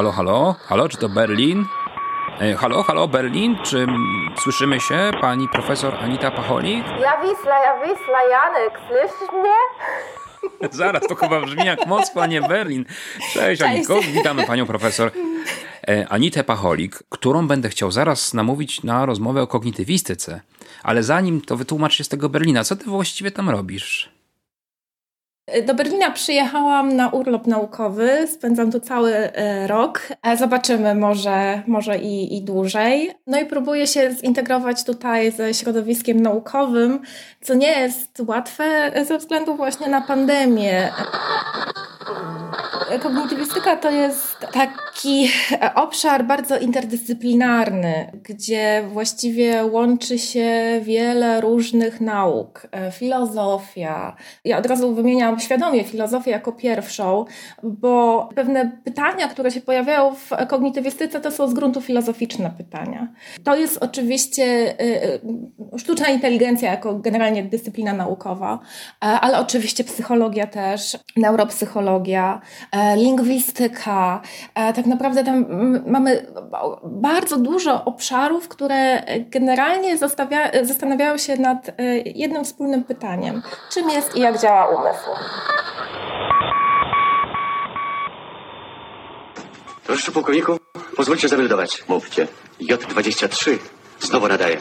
Halo, halo, halo, czy to Berlin? Halo, halo, Berlin, czy słyszymy się, pani profesor Anita Pacholik? Ja Wisla, ja Wisla, Janek, słyszysz mnie? Zaraz, to chyba brzmi jak Moskwa, nie Berlin. Cześć, Aniko, witamy panią profesor e, Anitę Pacholik, którą będę chciał zaraz namówić na rozmowę o kognitywistyce. Ale zanim to wytłumacz się z tego Berlina, co ty właściwie tam robisz? Do Berlina przyjechałam na urlop naukowy, spędzam tu cały e, rok. E, zobaczymy, może, może i, i dłużej. No i próbuję się zintegrować tutaj ze środowiskiem naukowym, co nie jest łatwe ze względu właśnie na pandemię. Kognitywistyka to jest taki obszar bardzo interdyscyplinarny, gdzie właściwie łączy się wiele różnych nauk. Filozofia. Ja od razu wymieniam świadomie filozofię jako pierwszą, bo pewne pytania, które się pojawiają w kognitywistyce, to są z gruntu filozoficzne pytania. To jest oczywiście y, y, sztuczna inteligencja jako generalnie dyscyplina naukowa, e, ale oczywiście psychologia też, neuropsychologia, e, lingwistyka. E, tak naprawdę tam mamy bardzo dużo obszarów, które generalnie zastanawiają się nad jednym wspólnym pytaniem. Czym jest i jak działa umysł? Proszę pułkowniku, pozwólcie zameldować. Mówcie. J23 znowu nadaje.